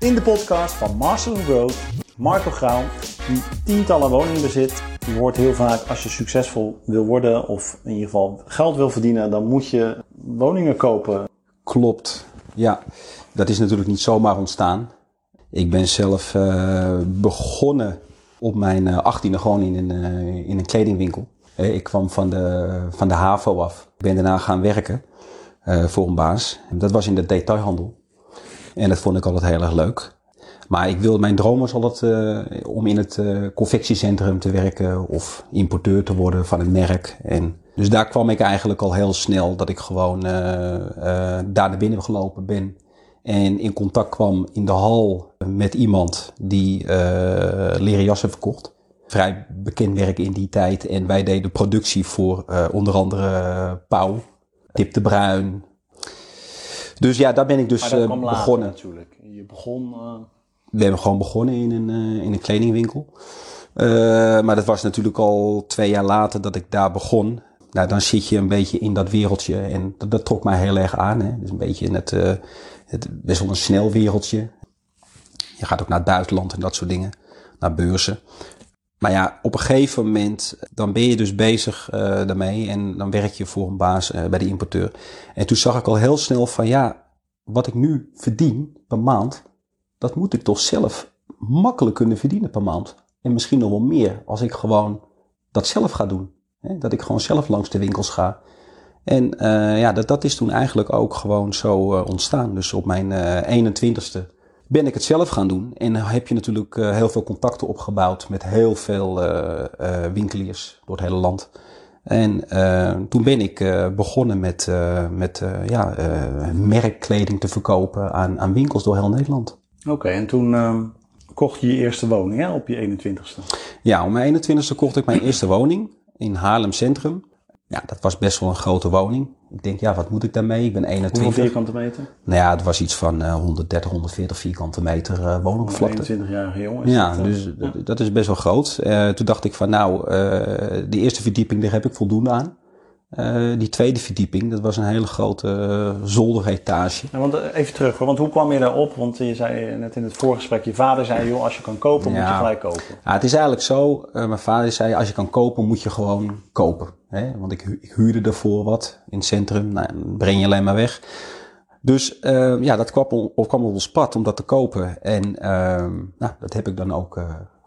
In de podcast van Master of Growth, Marco Grauw, die tientallen woningen bezit. Je hoort heel vaak als je succesvol wil worden of in ieder geval geld wil verdienen, dan moet je woningen kopen. Klopt, ja. Dat is natuurlijk niet zomaar ontstaan. Ik ben zelf uh, begonnen op mijn uh, achttiende gewoon in een, uh, in een kledingwinkel. Ik kwam van de, van de HAVO af. Ik ben daarna gaan werken voor een baas. Dat was in de detailhandel. En dat vond ik altijd heel erg leuk. Maar ik wilde, mijn droom was altijd uh, om in het uh, confectiecentrum te werken of importeur te worden van een merk. En dus daar kwam ik eigenlijk al heel snel dat ik gewoon uh, daar naar binnen gelopen ben. En in contact kwam in de hal met iemand die leren jassen verkocht. Vrij bekend werk in die tijd. En wij deden productie voor onder andere Pauw, Tip de Bruin, dus ja, daar ben ik dus uh, begonnen. natuurlijk. Je begon. Uh... We hebben gewoon begonnen in een, uh, in een kledingwinkel. maar dat was natuurlijk al twee jaar later dat ik daar begon. Nou, dan zit je een beetje in dat wereldje en dat, dat trok mij heel erg aan. Hè. Dus een beetje het, het best wel een snel wereldje. Je gaat ook naar het buitenland en dat soort dingen, naar beurzen. Maar ja, op een gegeven moment, dan ben je dus bezig uh, daarmee en dan werk je voor een baas uh, bij de importeur. En toen zag ik al heel snel van ja, wat ik nu verdien per maand, dat moet ik toch zelf makkelijk kunnen verdienen per maand. En misschien nog wel meer als ik gewoon dat zelf ga doen. Hè? Dat ik gewoon zelf langs de winkels ga. En uh, ja, dat, dat is toen eigenlijk ook gewoon zo ontstaan. Dus op mijn 21ste ben ik het zelf gaan doen. En dan heb je natuurlijk uh, heel veel contacten opgebouwd met heel veel uh, uh, winkeliers door het hele land. En toen ben ik begonnen met, met ja, merkkleding te verkopen aan, aan winkels door heel Nederland. Oké, en toen ehm, kocht je je eerste woning hè, op je 21ste? Ja, op mijn 21ste kocht ik mijn eerste woning in Haarlem Centrum. Ja, dat was best wel een grote woning. Ik denk, ja, wat moet ik daarmee? Ik ben 21. Hoeveel vierkante meter? Nou ja, het was iets van uh, 130, 140 vierkante meter uh, woningoppervlakte. 21-jarige jongen. Ja, dat, dus ja. dat is best wel groot. Uh, toen dacht ik van, nou, de eerste verdieping, daar heb ik voldoende aan. Uh, die tweede verdieping, dat was een hele grote uh, zolderetage. Ja, want even terug, want hoe kwam je daarop? Want je zei net in het voorgesprek, je vader zei, joh, als je kan kopen, ja. moet je gelijk kopen. Ja, het is eigenlijk zo, mijn vader zei, als je kan kopen, moet je gewoon kopen. Hè? Want ik, ik huurde ervoor wat in het centrum, nou, dan breng je alleen maar weg. Dus ja, dat kwam, op, kwam op ons pad om dat te kopen. En nou, dat heb ik dan ook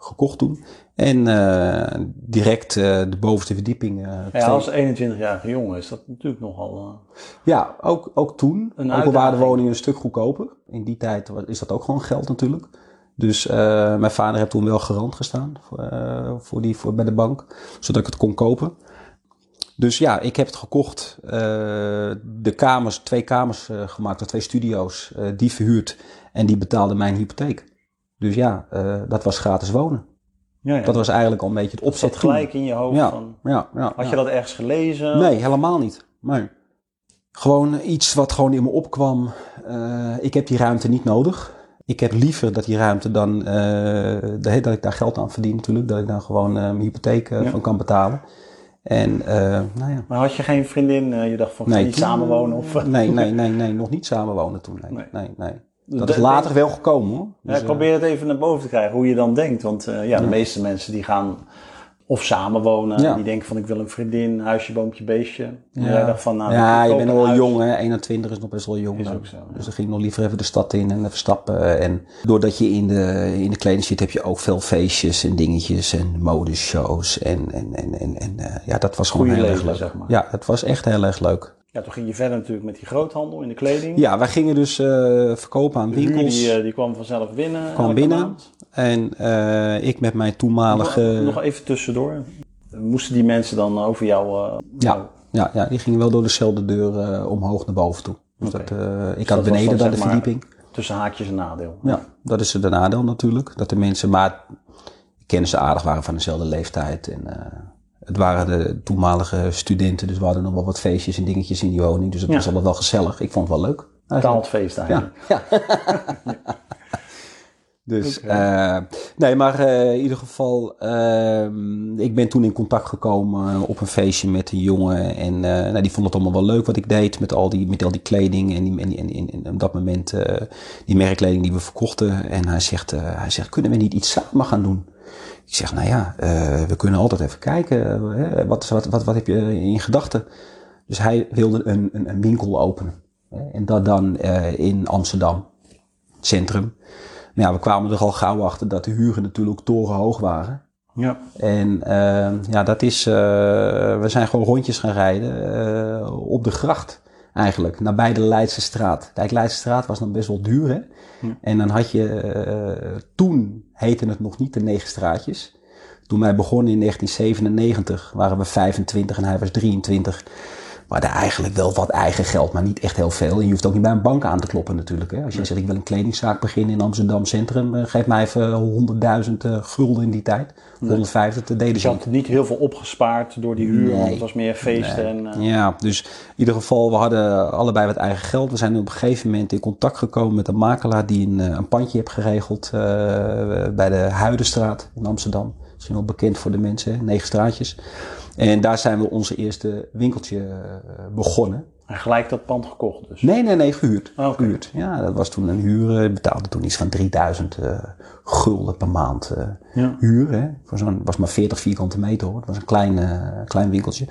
gekocht toen. En uh, direct uh, de bovenste verdieping. Ja, als 21-jarige jongen is dat natuurlijk nogal. Ja, ook, ook toen. Een ook al waren de woningen een stuk goedkoper. In die tijd is dat ook gewoon geld natuurlijk. Dus mijn vader heeft toen wel garant gestaan voor, voor die, voor, bij de bank, zodat ik het kon kopen. Dus ja, ik heb het gekocht. de kamers, twee kamers gemaakt, twee studio's, die verhuurd. En die betaalden mijn hypotheek. Dus ja, dat was gratis wonen. Ja, ja. Dat was eigenlijk al een beetje het opzet. Dat gelijk in je hoofd ja, van... Ja, ja, Had je dat ergens gelezen? Nee, helemaal niet. Nee. Gewoon iets wat gewoon in me opkwam. Ik heb die ruimte niet nodig. Ik heb liever dat die ruimte dan... Dat ik daar geld aan verdien natuurlijk. Dat ik daar gewoon mijn hypotheek van kan betalen. En, nou ja. Maar had je geen vriendin? je dacht van, nee, niet samenwonen? Of? Nee, nee, nee, nee, nog niet samenwonen toen. Nee, nee, nee. nee. Dat is later wel gekomen hoor. Dus, ja, ik probeer het even naar boven te krijgen, hoe je dan denkt. Want uh, ja, de meeste mensen die gaan of samenwonen. Ja. Die denken van ik wil een vriendin, huisje, boompje, beestje. En jij dacht van nou... Ja, je bent nog wel jong hè. 21 is nog best wel jong. Is ook zo, Dus dan ging ik nog liever even de stad in en even stappen. En doordat je in de, in de kleding zit heb je ook veel feestjes en dingetjes en modeshows. En, en, en, en, en uh, ja, dat was gewoon Goeie heel leven, erg leuk. Zeg maar. Ja, het was echt heel erg leuk. Ja, toen ging je verder natuurlijk met die groothandel in de kleding. Ja, wij gingen dus uh, verkopen aan de winkels. Die, uh, die kwam vanzelf binnen. Kwam binnen. Maand. En uh, ik met mijn toenmalige. Nog, nog, even tussendoor. Moesten die mensen dan over jou. ja, ja, ja, die gingen wel door dezelfde deur omhoog naar boven toe. Dus okay. dat, ik dus had beneden daar de verdieping. Tussen haakjes een nadeel. Ja, dat is de nadeel natuurlijk. Dat de mensen, maar kennen ze aardig waren van dezelfde leeftijd. En het waren de toenmalige studenten, dus we hadden nog wel wat feestjes en dingetjes in die woning. Dus het ja. was allemaal wel gezellig. Ik vond het wel leuk. Betaald feest eigenlijk. Ja. ja. Dus, okay. nee, maar in ieder geval, ehm, ik ben toen in contact gekomen op een feestje met een jongen. En nou, die vond het allemaal wel leuk wat ik deed met al die, met al die kleding en, die, en, en, en, op dat moment die merkkleding die we verkochten. En hij zegt, hij zegt, kunnen we niet iets samen gaan doen? Ik zeg, nou ja, we kunnen altijd even kijken. wat, wat, wat, wat heb je in gedachten? Dus hij wilde een, een, een winkel openen. En dat dan uh, in Amsterdam, centrum. Maar ja, we kwamen er al gauw achter dat de huren natuurlijk torenhoog waren. Ja. En uh, ja, dat is, uh, we zijn gewoon rondjes gaan rijden op de gracht eigenlijk, nabij de Leidse straat. Kijk, Leidse straat was dan best wel duur hè. Ja. En dan had je, toen heette het nog niet de negen straatjes. Toen wij begonnen in 1997 waren we 25 en hij was 23. Maar daar eigenlijk wel wat eigen geld, maar niet echt heel veel. En je hoeft ook niet bij een bank aan te kloppen natuurlijk. Hè. Als je zegt, ik wil een kledingzaak beginnen in Amsterdam Centrum, uh, geef mij even 100.000 uh, gulden in die tijd. 150, dat deden ze. Je had niet heel veel opgespaard door die huur, want het was meer feesten. En, uh... Ja, dus in ieder geval, we hadden allebei wat eigen geld. We zijn op een gegeven moment in contact gekomen met een makelaar die een, een pandje heeft geregeld bij de Huidenstraat in Amsterdam. Misschien wel bekend voor de mensen, hè? negen straatjes. En daar zijn we onze eerste winkeltje uh, begonnen. En gelijk dat pand gekocht dus? Nee, nee, nee, gehuurd. Oh, gehuurd. Ja, dat was toen een huur. Ik betaalde toen iets van 3000 uh, gulden per maand uh, ja. huur. Hè. Voor zo'n, was maar 40 vierkante meter hoor. Het was een klein, klein winkeltje.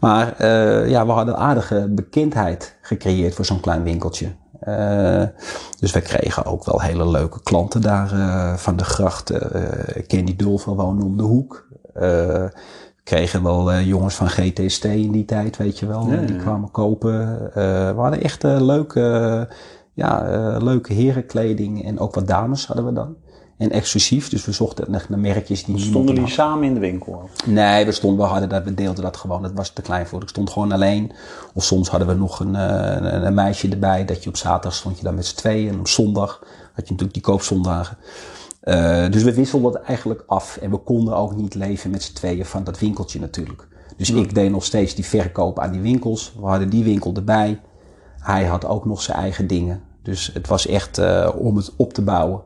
Maar ja, we hadden aardige bekendheid gecreëerd voor zo'n klein winkeltje. Dus we kregen ook wel hele leuke klanten daar van de gracht. Candy Dulver woonde om de hoek kregen wel uh, jongens van GTST in die tijd, weet je wel. die kwamen kopen. Uh, we hadden echt uh, leuke, ja, leuke herenkleding en ook wat dames hadden we dan. En exclusief, dus we zochten naar merkjes die... Stonden die samen in de winkel? Nee, we, stonden, we, hadden dat, we deelden dat gewoon. Dat was te klein voor. Ik stond gewoon alleen. Of soms hadden we nog een, een, een meisje erbij. Dat je op zaterdag stond je dan met z'n tweeën. En op zondag had je natuurlijk die koopzondagen. Uh, dus we wisselden het eigenlijk af. En we konden ook niet leven met z'n tweeën van dat winkeltje natuurlijk. Dus ik deed nog steeds die verkoop aan die winkels. We hadden die winkel erbij. Hij had ook nog zijn eigen dingen. Dus het was echt uh, om het op te bouwen.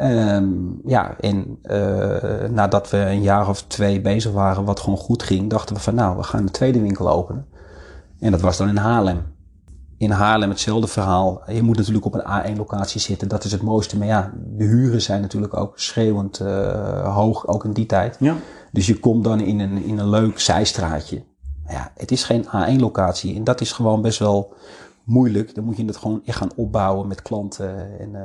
Um, ja, en uh, nadat we een jaar of twee bezig waren, wat gewoon goed ging, dachten we van nou, we gaan een tweede winkel openen. En dat was dan in Haarlem in Haarlem hetzelfde verhaal. Je moet natuurlijk op een A1-locatie zitten. Dat is het mooiste. Maar ja, de huren zijn natuurlijk ook schreeuwend uh, hoog, ook in die tijd. Ja. Dus je komt dan in een, in een leuk zijstraatje. Ja, het is geen A1-locatie. En dat is gewoon best wel moeilijk. Dan moet je het gewoon echt gaan opbouwen met klanten. En, uh...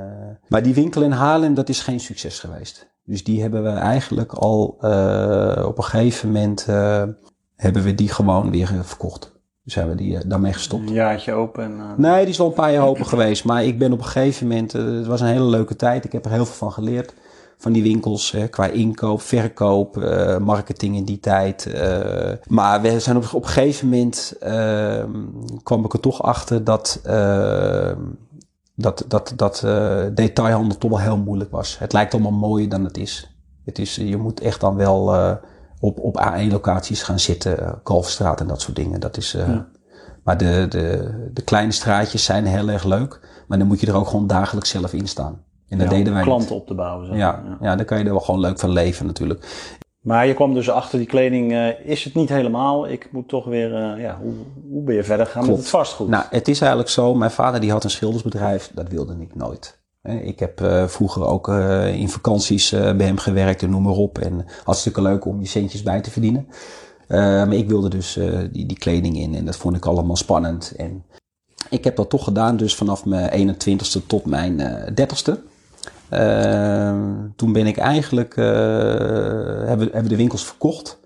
Maar die winkel in Haarlem, dat is geen succes geweest. Dus die hebben we eigenlijk al uh, op een gegeven moment... hebben we die gewoon weer verkocht. Dus hebben we die uh, daarmee gestopt. Een jaartje open? Uh... Nee, die is al een paar jaar open geweest. Maar ik ben op een gegeven moment, uh, het was een hele leuke tijd. Ik heb er heel veel van geleerd. Van die winkels, hè, qua inkoop, verkoop, marketing in die tijd. maar we zijn op, op een gegeven moment, ehm, kwam ik er toch achter dat, ehm, dat, dat, dat detailhandel toch wel heel moeilijk was. Het lijkt allemaal mooier dan het is. Het is je moet echt dan wel op, op A1-locaties gaan zitten, uh, Kalfstraat en dat soort dingen. Dat is, uh, Maar de, de, de kleine straatjes zijn heel erg leuk, maar dan moet je er ook gewoon dagelijks zelf in staan. En dat deden wij klanten op te bouwen. Ja, ja, ja. dan kan je er wel gewoon leuk van leven natuurlijk. Maar je kwam dus achter die kleding, uh, is het niet helemaal. Ik moet toch weer, ja, hoe, hoe ben je verder gegaan met het vastgoed? Nou, het is eigenlijk zo, mijn vader die had een schildersbedrijf, dat wilde ik nooit. Ik heb uh, vroeger ook uh, in vakanties uh, bij hem gewerkt en noem maar op. En hartstikke leuk om je centjes bij te verdienen. maar ik wilde dus die, die kleding in en dat vond ik allemaal spannend. En ik heb dat toch gedaan, dus vanaf mijn 21ste tot mijn 30ste. toen ben ik eigenlijk, hebben, hebben de winkels verkocht.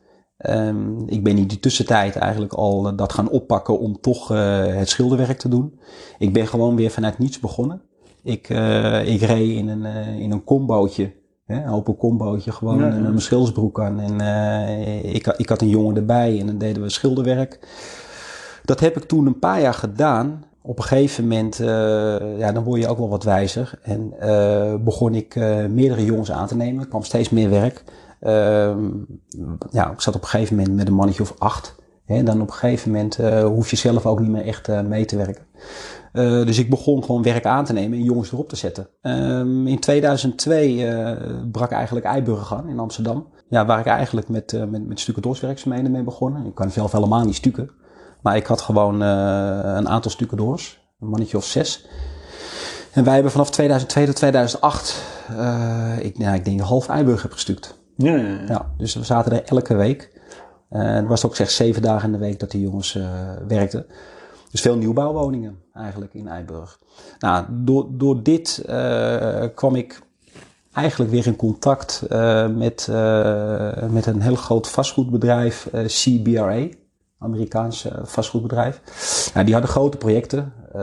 Um, ik ben in die tussentijd eigenlijk al dat gaan oppakken om toch het schilderwerk te doen. Ik ben gewoon weer vanuit niets begonnen. Ik, uh, ik reed in een, uh, in een combootje. Hè, een open combootje, gewoon ja, ja. mijn schildersbroek aan. En uh, ik, ik had een jongen erbij en dan deden we schilderwerk. Dat heb ik toen een paar jaar gedaan. Op een gegeven moment, ja, dan word je ook wel wat wijzer. En begon ik meerdere jongens aan te nemen. Er kwam steeds meer werk. Ehm, ja, ik zat op een gegeven moment met een mannetje of acht. Hè, dan op een gegeven moment hoef je zelf ook niet meer echt mee te werken. dus ik begon gewoon werk aan te nemen en jongens erop te zetten. Ehm, in 2002 brak eigenlijk Eiburg aan in Amsterdam. Ja, waar ik eigenlijk met, uh, met, met stucadoorswerkzaamheden mee begonnen. Ik kan zelf helemaal niet stukken. Maar ik had gewoon een aantal stucadoors. Een mannetje of zes. En wij hebben vanaf 2002 tot 2008, uh, ik, nou, ik denk half Eiburg heb gestuukt. Ja, ja, ja. ja, dus we zaten er elke week. Uh, het was ook zeg zeven dagen in de week dat die jongens uh, werkten. Dus veel nieuwbouwwoningen eigenlijk in Eiburg. Nou, door, door dit uh, kwam ik eigenlijk weer in contact met, met een heel groot vastgoedbedrijf, CBRA. Amerikaans vastgoedbedrijf. Nou, die hadden grote projecten. Uh,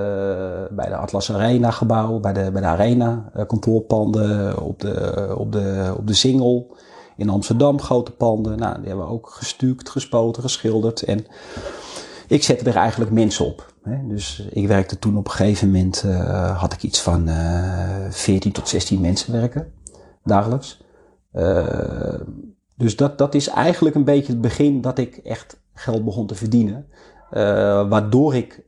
bij de Atlas Arena gebouw, bij de, bij de Arena uh, kantoorpanden, op de, op, de, op de Singel. In Amsterdam grote panden. Nou, die hebben we ook gestuukt, gespoten, geschilderd. En ik zette er eigenlijk mensen op. Hè. Dus ik werkte toen op een gegeven moment, uh, had ik iets van 14 tot 16 mensen werken, dagelijks. dus dat, dat is eigenlijk een beetje het begin dat ik echt geld begon te verdienen. waardoor ik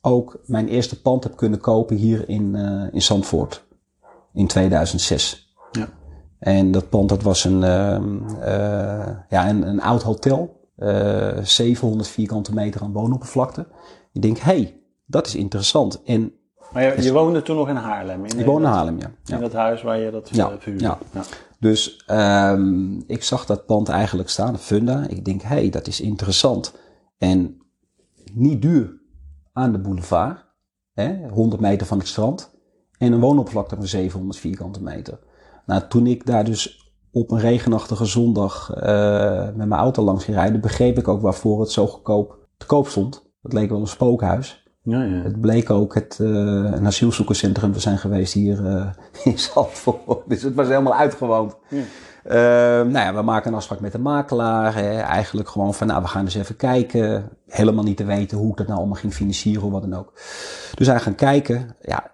ook mijn eerste pand heb kunnen kopen hier in, uh, in Zandvoort. In 2006. En dat pand dat was een, uh, ja, een, een oud hotel. 700 vierkante meter aan woonoppervlakte. Ik denk, hé, hey, dat is interessant. En maar je, je, woonde toen nog in Haarlem? In ik woonde in Haarlem, ja. In dat huis waar je dat ja, verhuurde? Ja. ja. Dus um, ik zag dat pand eigenlijk staan, de Funda. Ik denk, hé, hey, dat is interessant. En niet duur aan de boulevard, hè, 100 meter van het strand, en een woonoppervlakte van 700 vierkante meter. Nou, toen ik daar dus op een regenachtige zondag uh, met mijn auto langs ging rijden, begreep ik ook waarvoor het zo goedkoop te koop stond. Het leek wel een spookhuis. Ja, ja. Het bleek ook het, uh, een asielzoekerscentrum te zijn geweest hier uh, in Zandvoort. Dus het was helemaal uitgewoond. Ja. Nou ja, we maken een afspraak met de makelaar. Hè, eigenlijk gewoon van, nou, we gaan eens even kijken. Helemaal niet te weten hoe ik dat nou allemaal ging financieren of wat dan ook. Dus hij gaan kijken. Ja,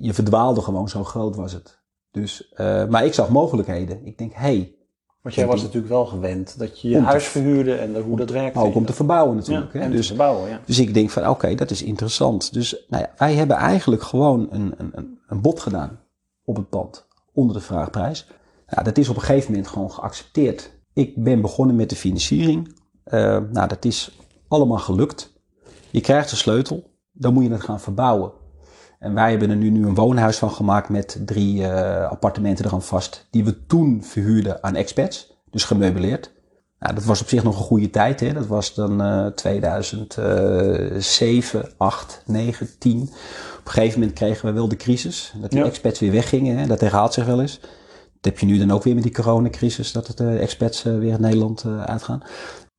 je verdwaalde gewoon, zo groot was het. Dus, uh, maar ik zag mogelijkheden. Ik denk, hé. Hey, Want jij was natuurlijk wel gewend dat je je huis verhuurde en hoe dat werkte. Ook om te verbouwen natuurlijk. Ja, hè? En dus, te verbouwen, ja. dus ik denk van, oké, okay, dat is interessant. Dus nou ja, wij hebben eigenlijk gewoon een, een, een bod gedaan op het pand. Onder de vraagprijs. Nou, dat is op een gegeven moment gewoon geaccepteerd. Ik ben begonnen met de financiering. Uh, nou, dat is allemaal gelukt. Je krijgt de sleutel, dan moet je het gaan verbouwen. En wij hebben er nu, nu een woonhuis van gemaakt met drie uh, appartementen eraan vast, die we toen verhuurden aan expats, dus gemeubileerd. Nou, dat was op zich nog een goede tijd, hè? dat was dan uh, 2007, 8, 9, 10. Op een gegeven moment kregen we wel de crisis, dat die ja. expats weer weggingen, hè? dat herhaalt zich wel eens. Dat heb je nu dan ook weer met die coronacrisis, dat het uh, expats uh, weer in Nederland uitgaan.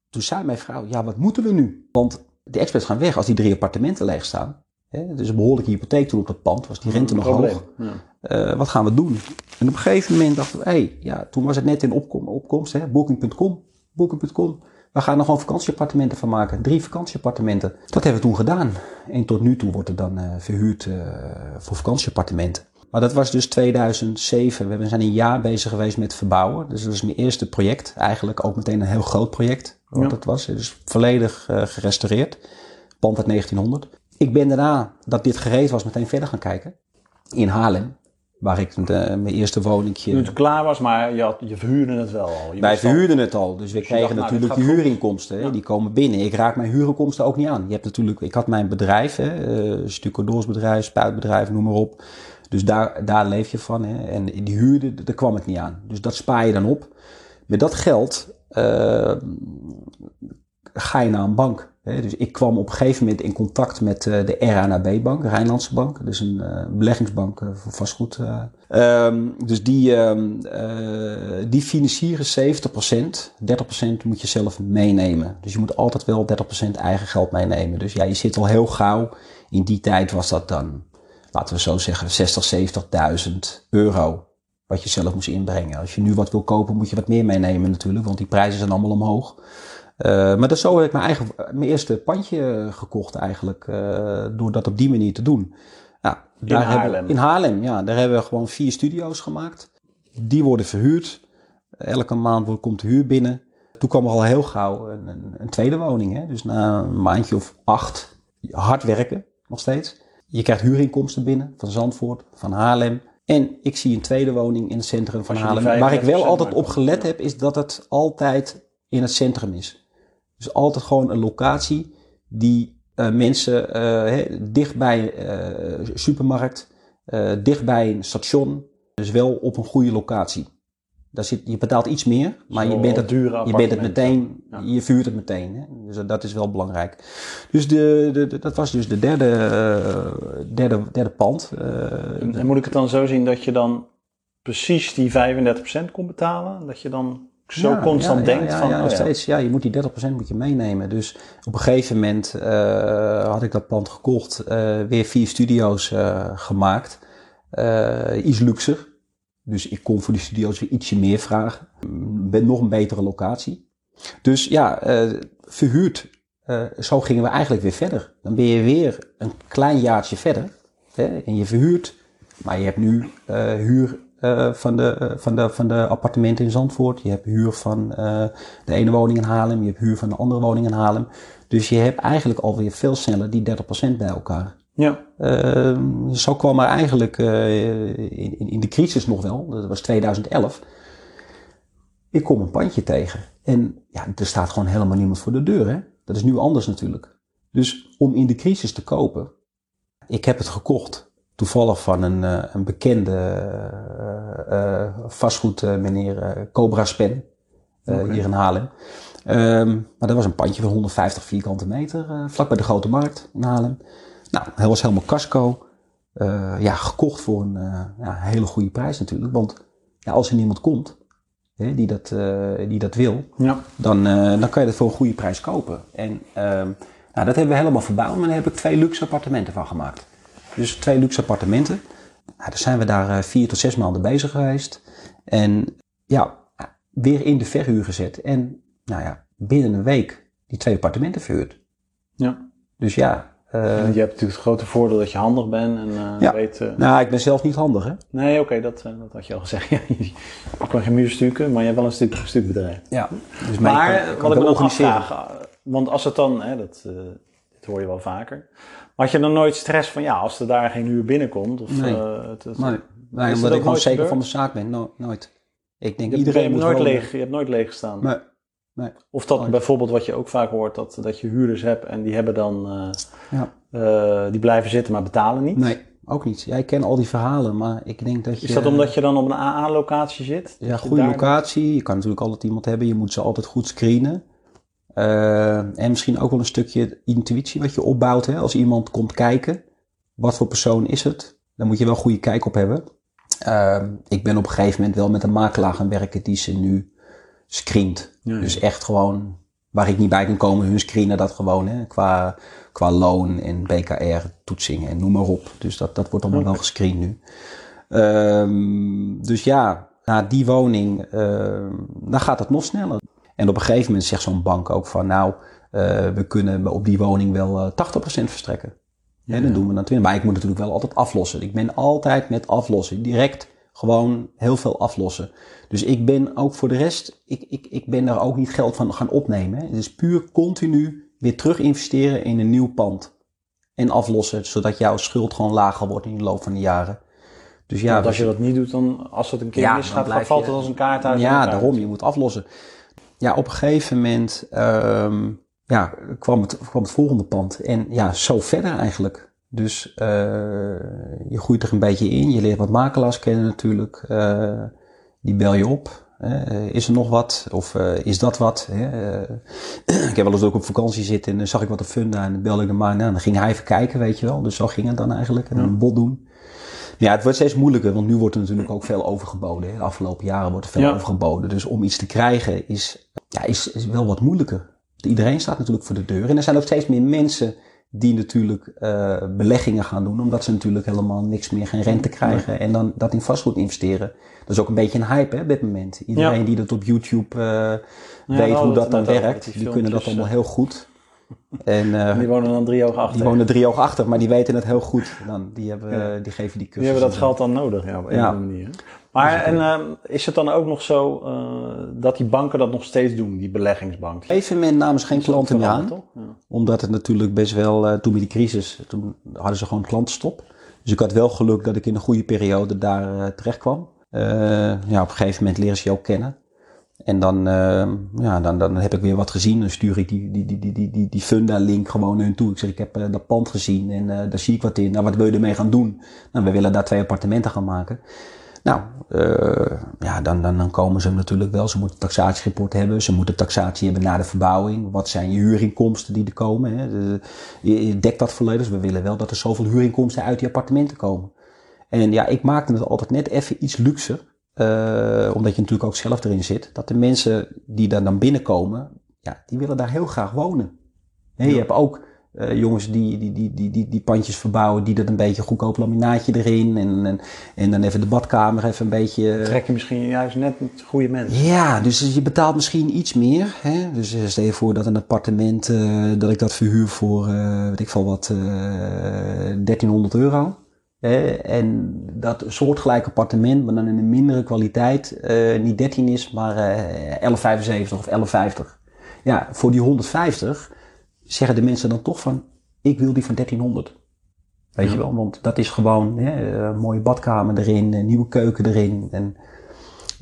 Toen zei mijn vrouw, ja, wat moeten we nu? Want de expats gaan weg als die drie appartementen leeg staan. Hè? Dus een behoorlijke hypotheek toen op dat pand, was die rente nog hoog. Ja. wat gaan we doen? En op een gegeven moment dachten we, hé, hey, ja, toen was het net in opkom, opkomst, hè, booking.com, booking.com. We gaan er gewoon vakantieappartementen van maken. Drie vakantieappartementen. Dat hebben we toen gedaan. En tot nu toe wordt het dan verhuurd voor vakantieappartementen. Maar dat was dus 2007. We zijn een jaar bezig geweest met verbouwen. Dus dat was mijn eerste project. Eigenlijk ook meteen een heel groot project. Wat ja. dat was. Dus volledig uh, gerestaureerd. Pand uit 1900. Ik ben daarna, dat dit gereed was, meteen verder gaan kijken. In Haarlem. Waar ik de, mijn eerste woningje... Toen het klaar was, maar je, had, je verhuurde het wel al. Je Wij verhuurden al... het al. Dus we dus kregen dacht, natuurlijk nou, de huurinkomsten. Ja. Die komen binnen. Ik raak mijn huurinkomsten ook niet aan. Je hebt natuurlijk... Ik had mijn bedrijf. Hè, uh, stucadoorsbedrijf, spuitbedrijf, noem maar op. Dus daar, daar leef je van. Hè? En die huurde, daar kwam ik niet aan. Dus dat spaar je dan op. Met dat geld uh, ga je naar een bank. Dus ik kwam op een gegeven moment in contact met uh, de RANAB-bank, Rijnlandse Bank. Dus een uh, beleggingsbank voor vastgoed. Um, dus die, um, die financieren 70%. 30% moet je zelf meenemen. Dus je moet altijd wel 30% eigen geld meenemen. Dus ja, je zit al heel gauw. In die tijd was dat dan laten we zo zeggen, 60, 70.000 euro. Wat je zelf moest inbrengen. Als je nu wat wil kopen, moet je wat meer meenemen natuurlijk, want die prijzen zijn allemaal omhoog. Uh, maar dat zo heb ik mijn, eigen, mijn eerste pandje gekocht eigenlijk, uh, door dat op die manier te doen. Daar in Haarlem? Hebben, in Haarlem, ja. Daar hebben we gewoon vier studio's gemaakt. Die worden verhuurd. Elke maand komt de huur binnen. Toen kwam er al heel gauw een, een, een tweede woning. Hè? Dus na een maandje of acht hard werken, nog steeds. Je krijgt huurinkomsten binnen van Zandvoort, van Haarlem. En ik zie een tweede woning in het centrum van Haarlem. Waar ik wel 35% altijd op gelet heb, is dat het altijd in het centrum is. Dus altijd gewoon een locatie die eh, mensen eh, hè, dichtbij eh supermarkt, eh dichtbij een station, dus wel op een goede locatie. Daar zit, je betaalt iets meer, maar je bent, het, je bent het meteen, Ja. je vuurt het meteen. Hè? Dus dat is wel belangrijk. Dus de, de, de- dat was dus de derde, eh, derde, derde pand. Eh, En, en moet ik het dan zo zien dat je dan precies die 35% kon betalen? Dat je dan zo Ja, constant ja, denkt ja, van, ja, oh steeds. Ja, je moet die 30% moet je meenemen. Dus op een gegeven moment eh, had ik dat pand gekocht, eh, weer vier studio's eh, gemaakt. Iets luxer. Dus ik kon voor die studio's weer ietsje meer vragen. Met nog een betere locatie. Dus ja, verhuurd. Zo gingen we eigenlijk weer verder. Dan ben je weer een klein jaartje verder. Hè, en je verhuurt. Maar je hebt nu huur eh, van, de, eh, van, de, van de appartementen in Zandvoort. Je hebt huur van eh, de ene woning in Haarlem. Je hebt huur van de andere woning in Haarlem. Dus je hebt eigenlijk alweer veel sneller die 30% bij elkaar. Ja, Ehm, zo kwam er eigenlijk in, in de crisis nog wel, dat was 2011. Ik kom een pandje tegen. En ja, er staat gewoon helemaal niemand voor de deur. Hè? Dat is nu anders natuurlijk. Dus om in de crisis te kopen, ik heb het gekocht. Toevallig van een, eh, een bekende eh, eh, vastgoedmeneer Cobra Spen. Hier in Haarlem. Ehm, maar dat was een pandje van 150 vierkante meter. eh, vlak bij de Grote Markt in Haarlem. Nou, hij was helemaal casco. Ja, gekocht voor een ja, hele goede prijs natuurlijk. Want ja, als er niemand komt hè, die, dat, die dat wil, ja. dan, dan kan je dat voor een goede prijs kopen. En ehm, nou, dat hebben we helemaal verbouwd, maar daar heb ik twee luxe appartementen van gemaakt. Dus twee luxe appartementen. Nou, daar zijn we daar eh, vier tot zes maanden bezig geweest. En ja, weer in de verhuur gezet. En nou ja, binnen een week die twee appartementen verhuurd. ja. Dus ja. eh, En je hebt natuurlijk het grote voordeel dat je handig bent en eh, Ja. weet... nou, ik ben zelf niet handig, hè? Nee, oké, dat, dat had je al gezegd. Ja, je, kan geen muur stukken, maar je hebt wel een stuk, stukbedrijf. Ja. Dus Maar kan- kan wat ik me wel nog afvraag, want als het dan, hè, dat, eh, hoor je wel vaker, maar had je dan nooit stress van, ja, als er daar geen huur binnenkomt? Of, Nee. eh, het, het- Nee, nee dat omdat ook ik gewoon zeker gebeurd? van mijn zaak ben. No- nooit. Ik denk je, iedereen je, hebt moet nooit wonen. leeg, je hebt nooit leeg gestaan. Nee. Nee. Of dat nooit. bijvoorbeeld wat je ook vaak hoort, dat, dat je huurders hebt en die hebben dan, eh, Ja. eh, die blijven zitten maar betalen niet. Nee, ook niet. Ja, ik ken al die verhalen, maar ik denk dat je... Is dat omdat je dan op een AA-locatie zit? Ja, goede daar- locatie. Je kan natuurlijk altijd iemand hebben. Je moet ze altijd goed screenen. Eh, en misschien ook wel een stukje intuïtie wat je opbouwt. Hè? Als iemand komt kijken, wat voor persoon is het? Dan moet je wel goede kijk op hebben. Eh, ik ben op een gegeven moment wel met een makelaar gaan werken die ze nu screent. Ja, ja. Dus echt gewoon, waar ik niet bij kan komen, hun screenen dat gewoon. Hè? Qua, qua loon en BKR, toetsingen en noem maar op. Dus dat, dat wordt allemaal wel gescreend nu. Ehm, dus ja, na die woning, ehm, dan gaat het nog sneller. En op een gegeven moment zegt zo'n bank ook van, nou, eh, we kunnen op die woning wel eh 80% verstrekken. En dan doen we dan 20. Maar ik moet natuurlijk wel altijd aflossen. Ik ben altijd met aflossen. Direct gewoon heel veel aflossen. Dus ik ben ook voor de rest, ik, ik, ik ben daar ook niet geld van gaan opnemen. hè. Het is puur continu weer terug investeren in een nieuw pand. En aflossen, zodat jouw schuld gewoon lager wordt in de loop van de jaren. Dus ja, Want als we- je dat niet doet, dan als het een keer Ja, misgaat, valt je- het als een kaarthuis. in ja, daarom. Je moet aflossen. Ja, op een gegeven moment ehm, ja, kwam, het, kwam het volgende pand. En ja, zo verder eigenlijk. Dus eh, je groeit er een beetje in. Je leert wat makelaars kennen natuurlijk. Eh, die bel je op. hè. is er nog wat? Of eh, is dat wat? Hè? Ik heb wel eens ook op vakantie zitten en dan zag ik wat op Funda en dan belde ik de man. Nou, dan ging hij even kijken, weet je wel. Dus zo ging het dan eigenlijk. En dan een bod doen. Ja, het wordt steeds moeilijker, want nu wordt er natuurlijk ook veel overgeboden. Hè. De afgelopen jaren wordt er veel Ja. overgeboden. Dus om iets te krijgen is, ja, is, is wel wat moeilijker. Iedereen staat natuurlijk voor de deur. En er zijn ook steeds meer mensen die natuurlijk eh, beleggingen gaan doen, omdat ze natuurlijk helemaal niks meer, geen rente krijgen. En dan dat in vastgoed investeren. Dat is ook een beetje een hype hè, op dit moment. Iedereen Ja. die dat op YouTube eh, daar weet hadden hoe dat dan werkt, die, kunnen dat allemaal heel goed. En eh, Die wonen dan drie ogen achter. die wonen drie ogen achter, maar die weten het heel goed. Dan, die, hebben, Ja. die geven die Die cursus. hebben dat geld dan nodig, ja, op een Ja. of andere manier. Maar Maar en, uh, is het dan ook nog zo uh, dat die banken dat nog steeds doen, die beleggingsbank? Op een gegeven moment namen ze geen klanten meer aan. Ja. Omdat het natuurlijk best wel, toen met die crisis, toen hadden ze gewoon klantenstop. Dus ik had wel geluk dat ik in een goede periode daar terecht kwam. ja, op een gegeven moment leren ze je ook kennen. En dan, ja, dan, dan heb ik weer wat gezien. Dan stuur ik die, die, die, die, die, die Funda-link gewoon naar hun toe. Ik zeg, ik heb dat pand gezien en daar zie ik wat in. Nou, wat wil je ermee gaan doen? Nou, we willen daar twee appartementen gaan maken. Nou, uh, ja, dan, dan, dan komen ze natuurlijk wel. Ze moeten een taxatierapport hebben. Ze moeten taxatie hebben na de verbouwing. Wat zijn je huurinkomsten die er komen? Hè? De, je dekt dat volledig. Dus we willen wel dat er zoveel huurinkomsten uit die appartementen komen. En ja, ik maakte het altijd net even iets luxer. Uh, omdat je natuurlijk ook zelf erin zit. Dat de mensen die daar dan binnenkomen, ja, die willen daar heel graag wonen. Ja. Je hebt ook uh, jongens die, die, die, die, die, die pandjes verbouwen, die dat een beetje goedkoop laminaatje erin. En, en, en dan even de badkamer even een beetje. Eh, Trek je misschien juist net met goede mensen. Ja, dus je betaalt misschien iets meer. Hè? Dus stel je voor dat een appartement, uh, dat ik dat verhuur voor, weet ik veel wat, 1300 euro. En dat soortgelijk appartement, maar dan in een mindere kwaliteit, niet 13 is, maar 11,75 of 11,50. Ja, voor die 150 zeggen de mensen dan toch van, ik wil die van 1300. Weet je wel, want dat is gewoon hè, een mooie badkamer erin, een nieuwe keuken erin en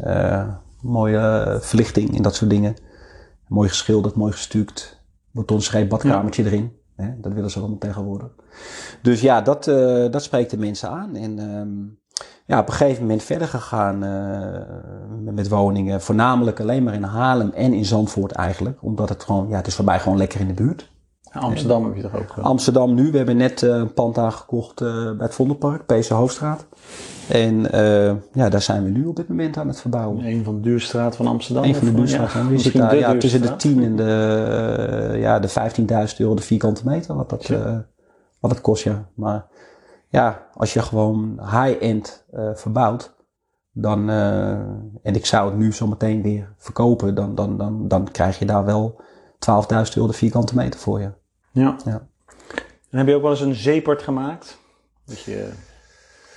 uh, mooie verlichting en dat soort dingen. Mooi geschilderd, mooi gestuukt, betonschreep badkamertje ja. erin. Hè, dat willen ze allemaal tegenwoordig. Dus ja, dat, uh, dat spreekt de mensen aan. En um, ja, op een gegeven moment verder gegaan uh, met woningen. Voornamelijk alleen maar in Haarlem en in Zandvoort eigenlijk. Omdat het gewoon, ja, het is voor mij gewoon lekker in de buurt. Amsterdam heb je toch ook? Amsterdam nu. We hebben net uh, een pand aangekocht uh, bij het Vondelpark, PC Hoofdstraat. En ja, daar zijn we nu op dit moment aan het verbouwen. Een van de duurste straten van Amsterdam? Een van de duurste straten. Ja, daar, ja, tussen de 10 en de, ja, de 15.000 euro de vierkante meter, wat dat, wat het kost, ja. Maar ja, als je gewoon high-end verbouwt, dan, en ik zou het nu zo meteen weer verkopen, dan, dan, dan, dan krijg je daar wel 12.000 euro de vierkante meter voor je. Ja. ja. En heb je ook wel eens een zeepert gemaakt? Dat je,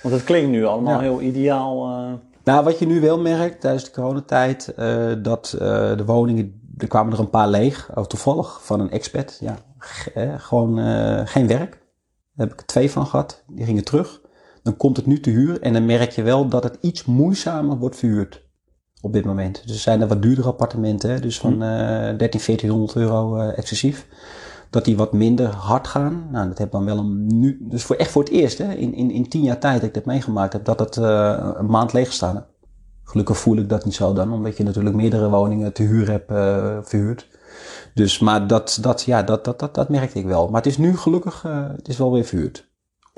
want het klinkt nu allemaal heel ideaal. Uh... Nou, wat je nu wel merkt tijdens de coronatijd, uh, dat uh, de woningen, er kwamen er een paar leeg, oh, toevallig, van een expat. Ja, gewoon geen werk. Daar heb ik er twee van gehad, die gingen terug. Dan komt het nu te huur en dan merk je wel dat het iets moeizamer wordt verhuurd op dit moment. Dus er zijn er wat duurdere appartementen, hè, dus van uh, 13, 1400 euro uh, excessief. Dat die wat minder hard gaan. Nou, dat heb dan wel een nu. Dus voor echt voor het eerst, hè, in, in, in tien jaar tijd dat ik dat meegemaakt heb, dat het uh, een maand leeg gestaan. Gelukkig voel ik dat niet zo dan, omdat je natuurlijk meerdere woningen te huur hebt uh, verhuurd. Dus, maar dat, dat, ja, dat, dat, dat, dat merkte ik wel. Maar het is nu gelukkig, uh, het is wel weer verhuurd.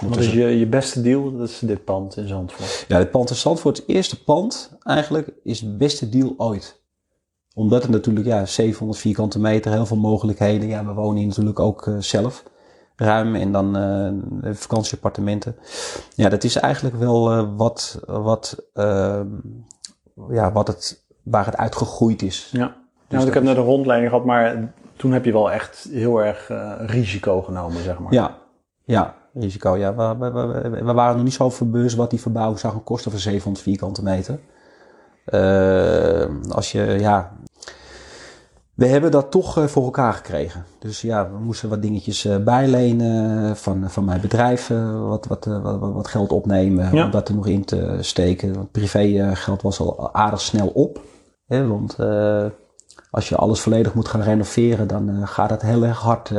Wat is je, je beste deal? Dat is dit pand in Zandvoort. Ja, dit pand in Zandvoort, het eerste pand eigenlijk, is het beste deal ooit. Omdat het natuurlijk, ja, 700 vierkante meter, heel veel mogelijkheden. Ja, we wonen hier natuurlijk ook uh, zelf ruim en dan uh, vakantieappartementen. Ja, dat is eigenlijk wel uh, wat, wat, ja, wat het, waar het uitgegroeid is. Ja, dus nou, ik heb net een rondleiding gehad, maar toen heb je wel echt heel erg risico genomen, zeg maar. Ja, ja risico. Ja, we, we, we, we, waren nog niet zo verbeurs wat die verbouwing zou gaan kosten voor 700 vierkante meter. Uh, als je, ja. We hebben dat toch uh, voor elkaar gekregen. Dus ja, we moesten wat dingetjes uh, bijlenen van, van mijn bedrijf. wat, wat, wat, wat, geld opnemen ja. om dat er nog in te steken. Want privé geld was al aardig snel op. Hè, want als je alles volledig moet gaan renoveren, dan gaat het heel erg hard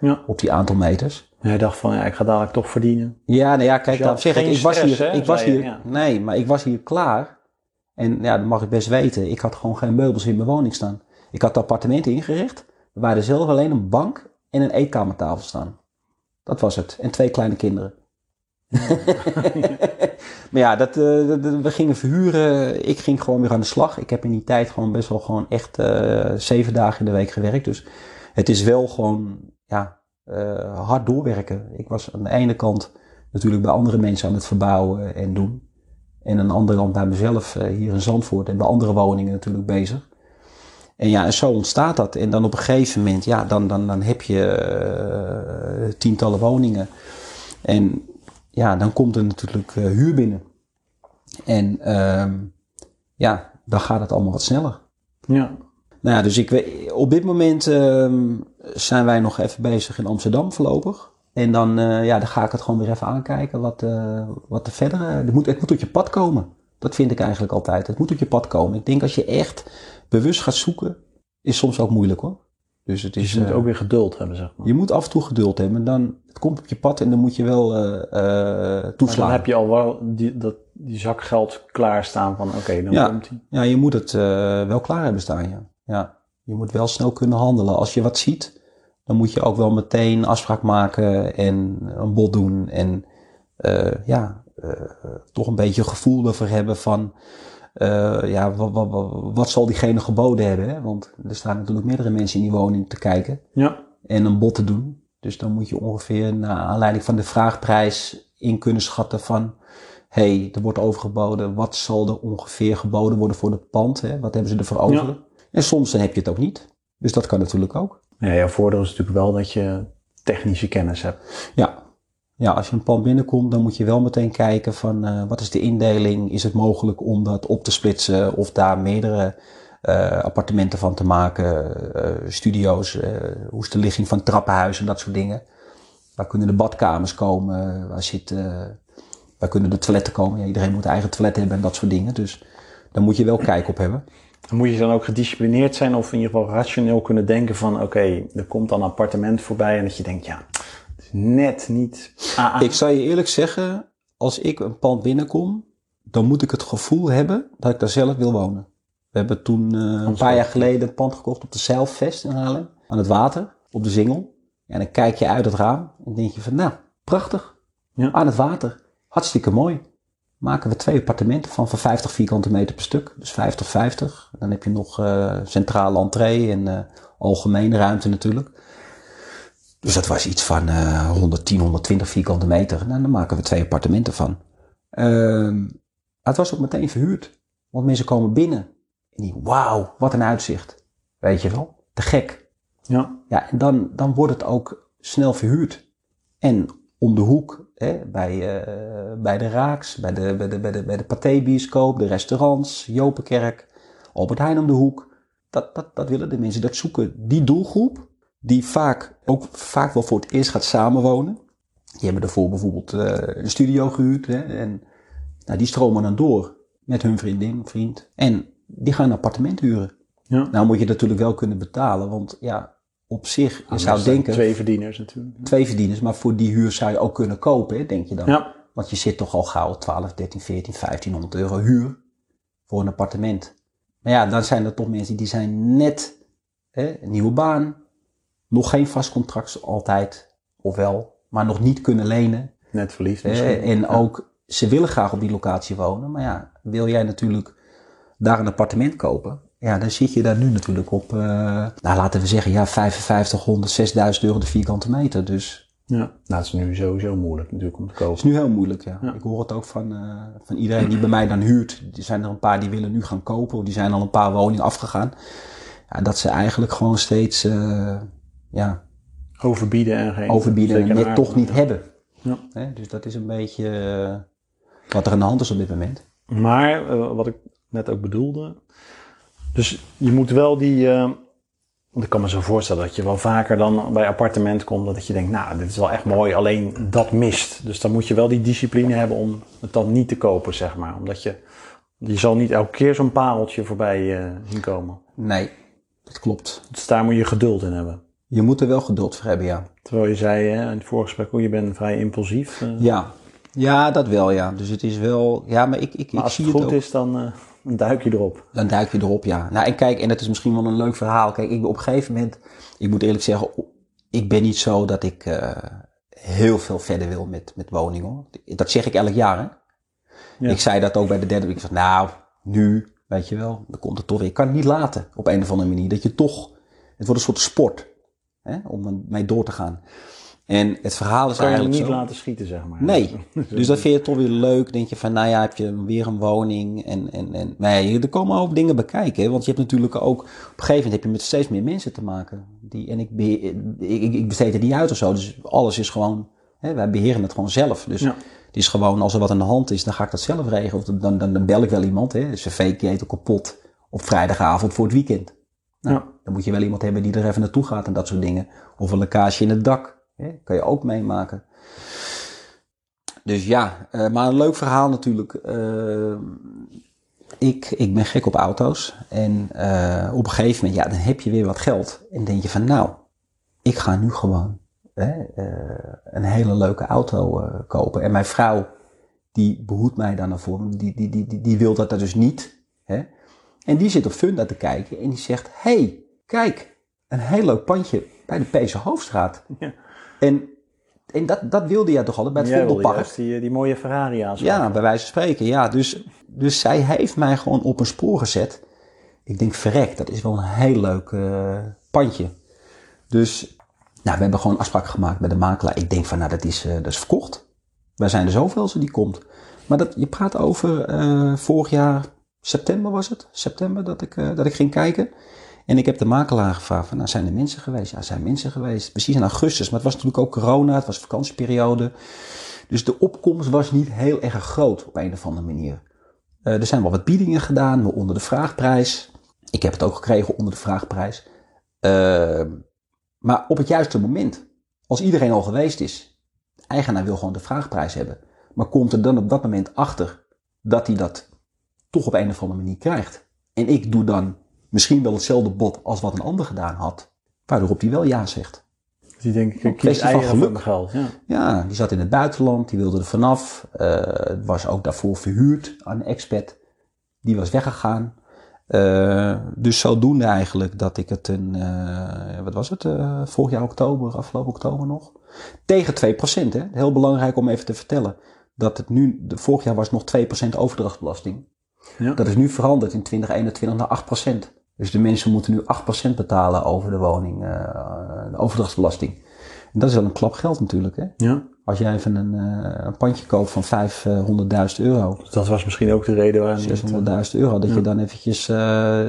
ja. op die aantal meters. Jij dacht van, ja, ik ga dadelijk toch verdienen. Ja, nou ja, kijk, dan zeg ik, ik was hier, ik was hier, ja. nee, maar ik was hier klaar. En ja, dat mag ik best weten. Ik had gewoon geen meubels in mijn woning staan. Ik had het appartement ingericht. Er waren zelf alleen een bank en een eetkamertafel staan. Dat was het. En twee kleine kinderen. maar ja, dat, uh, we gingen verhuren. Ik ging gewoon weer aan de slag. Ik heb in die tijd gewoon best wel gewoon echt uh, zeven dagen in de week gewerkt. Dus het is wel gewoon, ja, uh, hard doorwerken. Ik was aan de ene kant natuurlijk bij andere mensen aan het verbouwen en doen. En aan de andere kant bij mezelf uh, hier in Zandvoort en bij andere woningen natuurlijk bezig. En ja, en zo ontstaat dat. En dan op een gegeven moment, ja, dan, dan, dan heb je uh, tientallen woningen. En ja, dan komt er natuurlijk huur binnen. En ehm, ja, dan gaat het allemaal wat sneller. Ja. Nou ja, dus ik, weet- op dit moment ehm, zijn wij nog even bezig in Amsterdam voorlopig. En dan, eh, ja, dan ga ik het gewoon weer even aankijken wat, eh, wat er verder... eh, het, moet, het moet op je pad komen. Dat vind ik eigenlijk altijd. Het moet op je pad komen. Ik denk als je echt bewust gaat zoeken, is soms ook moeilijk hoor. Dus het Dus is, je moet ook weer geduld hebben, zeg maar. je moet af en toe geduld hebben. Dan, het komt op je pad en dan moet je wel eh Maar dan toeslaan. heb je al wel die, dat, die zak geld klaarstaan van oké, dan Ja. komt hij. Ja, je moet het wel klaar hebben staan, ja. ja. Je moet wel snel kunnen handelen. Als je wat ziet, dan moet je ook wel meteen afspraak maken en een bod doen. En eh, ja, eh, toch een beetje gevoel ervoor hebben van... eh, ja, wat, wat, wat, wat zal diegene geboden hebben? Hè? Want er staan natuurlijk meerdere mensen in die woning te kijken Ja. en een bod te doen. Dus dan moet je ongeveer naar aanleiding van de vraagprijs in kunnen schatten van... hey, er wordt overgeboden, wat zal er ongeveer geboden worden voor het pand? Hè? Wat hebben ze ervoor over? En soms dan heb je het ook niet. Dus dat kan natuurlijk ook. Ja, voordeel is natuurlijk wel dat je technische kennis hebt. Ja. ja, als je een pand binnenkomt, dan moet je wel meteen kijken van eh, wat is de indeling? Is het mogelijk om dat op te splitsen of daar meerdere eh, appartementen van te maken? eh, studio's, hoe is de ligging van trappenhuizen, dat soort dingen. Waar kunnen de badkamers komen? Waar, zit, waar kunnen de toiletten komen? Ja, iedereen moet eigen toilet hebben en dat soort dingen. Dus daar moet je wel kijk op hebben. Dan moet je dan ook gedisciplineerd zijn of in ieder geval rationeel kunnen denken van oké, er komt dan een appartement voorbij en dat je denkt ja, het is net niet AA. Ik zou je eerlijk zeggen, als ik een pand binnenkom, dan moet ik het gevoel hebben dat ik daar zelf wil wonen. We hebben toen eh, een paar jaar geleden een pand gekocht op de Zeilvest in Haarlem. Aan het water, op de Zingel. En dan kijk je uit het raam en denk je van, nou, prachtig. Ja. Aan het water. Hartstikke mooi. Maken we twee appartementen van, van 50 vierkante meter per stuk. Dus 50, 50. Dan heb je nog eh centrale entree en eh, algemene ruimte natuurlijk. Dus dat was iets van eh 110, 120 vierkante meter. Nou, dan maken we twee appartementen van. Ehm, het was ook meteen verhuurd. Want mensen komen binnen. En die, wauw, wat een uitzicht. Weet je wel? Te gek. Ja, Ja, en dan, dan wordt het ook snel verhuurd. En om de hoek, hè, bij, eh, bij de Raaks, bij de, bij de, bij de, bij de Pathé-bioscoop, de restaurants, Jopenkerk, Albert Heijn om de hoek. Dat, dat, dat willen de mensen. Dat zoeken die doelgroep, die vaak ook vaak wel voor het eerst gaat samenwonen. Die hebben ervoor bijvoorbeeld eh, een studio gehuurd. Hè, en nou, die stromen dan door met hun vriendin, vriend. En die gaan een appartement huren. ja. Nou moet je natuurlijk wel kunnen betalen, want ja, op zich, je zou denken, Twee verdieners natuurlijk. twee verdieners, maar voor die huur zou je ook kunnen kopen, hè, denk je dan. Ja, Want je zit toch al gauw 12, 13, 14, 1500 euro huur voor een appartement. Maar ja, dan zijn er toch mensen die zijn net hè, een nieuwe baan, nog geen vast contract altijd, ofwel, maar nog niet kunnen lenen. net verliefd misschien. en Ja. ook, ze willen graag op die locatie wonen, maar ja, wil jij natuurlijk daar een appartement kopen, ja, dan zit je daar nu natuurlijk op, eh, nou laten we zeggen, ja, 5500, 6000 euro de vierkante meter. Dus Ja, nou het is nu sowieso moeilijk natuurlijk om te het is kopen. nu heel moeilijk, ja. Ja. Ik hoor het ook van, eh, van iedereen die bij mij dan huurt. Er zijn er een paar die willen nu gaan kopen, of die zijn al een paar woningen afgegaan. Ja, dat ze eigenlijk gewoon steeds, eh, ja, Overbieden en geen... overbieden en net toch niet hebben. Ja. Hè, dus dat is een beetje wat er aan de hand is op dit moment. Maar wat ik net ook bedoelde. Dus je moet wel die. eh, want ik kan me zo voorstellen dat je wel vaker dan bij appartement komt. Dat je denkt, nou, dit is wel echt mooi, alleen dat mist. Dus dan moet je wel die discipline hebben om het dan niet te kopen, zeg maar. Omdat je. Je zal niet elke keer zo'n pareltje voorbij eh, zien komen. Nee, dat klopt. Dus daar moet je geduld in hebben. Je moet er wel geduld voor hebben, ja. Terwijl je zei hè, in het vorige gesprek, oh, je bent vrij impulsief. eh. Ja, ja dat wel, ja. Dus het is wel, ja, maar ik, ik, maar ik als zie het het goed ook. is, dan, dan duik je erop. Dan duik je erop, ja. Nou, en kijk, en dat is misschien wel een leuk verhaal. Kijk, ik ben op een gegeven moment, ik moet eerlijk zeggen, ik ben niet zo dat ik eh, heel veel verder wil met, met woningen. hoor. Dat zeg ik elk jaar, hè. Ja. Ik zei dat ook bij de derde week. Ik zeg, nou, nu, weet je wel, dan komt het toch weer. Ik kan het niet laten, op een of andere manier. Dat je toch, het wordt een soort sport, hè, om dan mee door te gaan. En het verhaal is Kan je eigenlijk niet zo. laten schieten, zeg maar. Nee. Dus dat vind je toch weer leuk. Denk je van, nou ja, heb je weer een woning. En, en, en nee, er komen ook dingen bij kijken. hè. Want je hebt natuurlijk ook, op een gegeven moment heb je met steeds meer mensen te maken. Die, en ik, be- ik, ik, besteed er niet uit of zo. Dus alles is gewoon Hè, wij beheren het gewoon zelf. Dus Ja. het is gewoon, als er wat aan de hand is, dan ga ik dat zelf regelen. Of dan, dan, dan bel ik wel iemand. Hè. Cv-ketel kapot op vrijdagavond voor het weekend. Nou, Ja. Dan moet je wel iemand hebben die er even naartoe gaat en dat soort dingen. Of een lekkage in het dak. Hè. Kan je ook meemaken. Dus ja, eh, maar een leuk verhaal natuurlijk. Eh, ik, ik ben gek op auto's. En eh, op een gegeven moment, ja, dan heb je weer wat geld. En denk je van, nou, ik ga nu gewoon hè, een hele leuke auto kopen. En mijn vrouw, die behoedt mij daar naar voor. Die, die, die, die, die wil dat dus niet. Hè? En die zit op Funda te kijken en die zegt, hey, kijk, een heel leuk pandje bij de Peese Hoofdstraat. Ja. En, en dat, dat wilde jij toch altijd bij het Jij Vondelpark? die, die mooie Ferrari aanschaffen. Ja, bij wijze van spreken. Ja, dus, dus zij heeft mij gewoon op een spoor gezet. Ik denk, verrek, dat is wel een heel leuk eh, pandje. Dus nou, we hebben gewoon afspraken gemaakt met de makelaar. Ik denk van, nou, dat is, eh, dat is verkocht. Wij zijn er zoveel als die komt. Maar dat, je praat over eh, vorig jaar, september was het? September dat ik, eh, dat ik ging kijken. En ik heb de makelaar gevraagd van, nou, zijn er mensen geweest? Ja, zijn mensen geweest. Precies in augustus. Maar het was natuurlijk ook corona, het was vakantieperiode. Dus de opkomst was niet heel erg groot op een of andere manier. Eh, er zijn wel wat biedingen gedaan, maar onder de vraagprijs. Ik heb het ook gekregen onder de vraagprijs. Eh, maar op het juiste moment, als iedereen al geweest is, de eigenaar wil gewoon de vraagprijs hebben. Maar komt er dan op dat moment achter dat hij dat toch op een of andere manier krijgt. En ik doe dan misschien wel hetzelfde bod als wat een ander gedaan had, waardoor hij wel ja zegt. Dus die denk ik, Een ik kies kwestie van geluk. geld. Ja. Ja, die zat in het buitenland, die wilde er vanaf. Het was ook daarvoor verhuurd aan een expat. Die was weggegaan. Eh, dus zodoende eigenlijk dat ik het een, eh, wat was het, vorig jaar oktober, afgelopen oktober nog, tegen 2%. Hè? Heel belangrijk om even te vertellen. Dat het nu, de, vorig jaar was nog 2% overdrachtsbelasting. Ja. Dat is nu veranderd in 2021 naar 8%. Dus de mensen moeten nu 8% betalen over de woning, eh, de overdrachtsbelasting. En dat is wel een klap geld natuurlijk. Hè? ja. Als jij even een, eh, een pandje koopt van 500.000 euro, dat was misschien ook de reden waarom je het, eh, 600.000 euro, dat je dan eventjes eh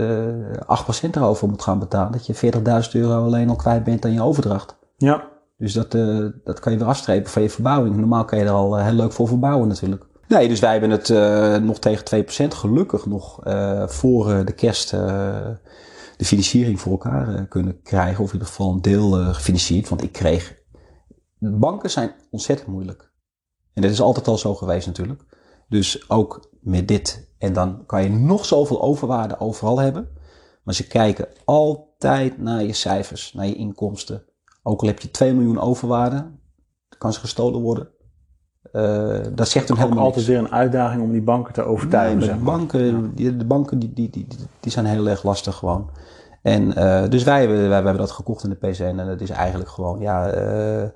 8% erover moet gaan betalen. Dat je 40.000 euro alleen al kwijt bent aan je overdracht. Ja, Dus dat, dat kan je weer afstrepen van je verbouwing. Normaal kan je er al heel leuk voor verbouwen natuurlijk. Nee, dus wij hebben het eh, nog tegen 2% gelukkig nog eh, voor eh, de kerst de financiering voor elkaar kunnen krijgen. Of in ieder geval een deel gefinancierd. Want ik kreeg... Banken zijn ontzettend moeilijk. En dat is altijd al zo geweest natuurlijk. Dus ook met dit. En dan kan je nog zoveel overwaarde overal hebben. Maar ze kijken altijd naar je cijfers, naar je inkomsten. Ook al heb je 2 miljoen overwaarde, kan ze gestolen worden. Eh, dat zegt hem ook helemaal altijd niks. weer een uitdaging om die banken te overtuigen. Nee, zeg de maar. banken, die, de banken die, die, die, die zijn heel erg lastig gewoon. En eh, dus wij hebben, wij, wij hebben dat gekocht in de PCN en dat is eigenlijk gewoon, ja, eh,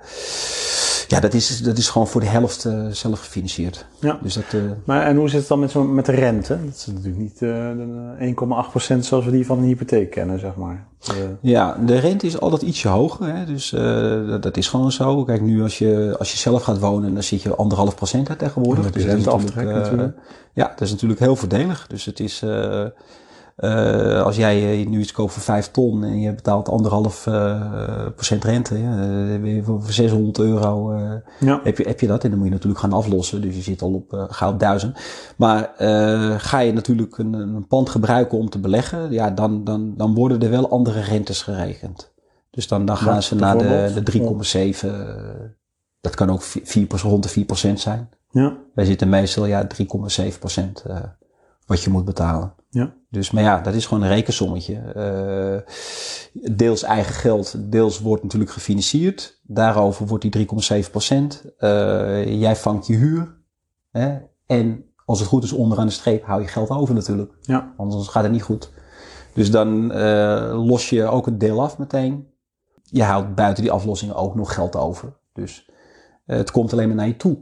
ja dat, is, dat is gewoon voor de helft eh, zelf gefinancierd. Ja. Dus dat, eh, Maar en hoe zit het dan met, zo, met de rente? Dat is natuurlijk niet eh, de 1,8% zoals we die van een hypotheek kennen, zeg maar. Eh, Ja, de rente is altijd ietsje hoger. Hè? Dus eh, dat, dat is gewoon zo. Kijk, nu als je, als je zelf gaat wonen, dan zit je anderhalf procent uit tegenwoordig. Dus natuurlijk, eh, natuurlijk. Ja, dat is natuurlijk heel voordelig. Dus het is, eh, als jij eh, nu iets koopt voor 5 ton en je betaalt anderhalf eh, procent rente, ja, voor voor 600 euro ja. heb je, heb je dat en dan moet je natuurlijk gaan aflossen. Dus je zit al op gauw duizend. Maar ga je natuurlijk een, een, pand gebruiken om te beleggen, ja, dan, dan, dan worden er wel andere rentes gerekend. Dus dan, dan gaan ze naar de, de 3,7. Uh, dat kan ook 4, rond de 4% zijn. Ja. Wij zitten meestal ja, 3,7% uh, wat je moet betalen. Ja. Dus, maar ja, dat is gewoon een rekensommetje. Uh, deels eigen geld, deels wordt natuurlijk gefinancierd. Daarover wordt die 3,7 procent. Uh, jij vangt je huur. Hè? En als het goed is, onderaan de streep hou je geld over natuurlijk. Ja. Anders gaat het niet goed. Dus dan uh, los je ook het deel af meteen. Je houdt buiten die aflossingen ook nog geld over. Dus het komt alleen maar naar je toe.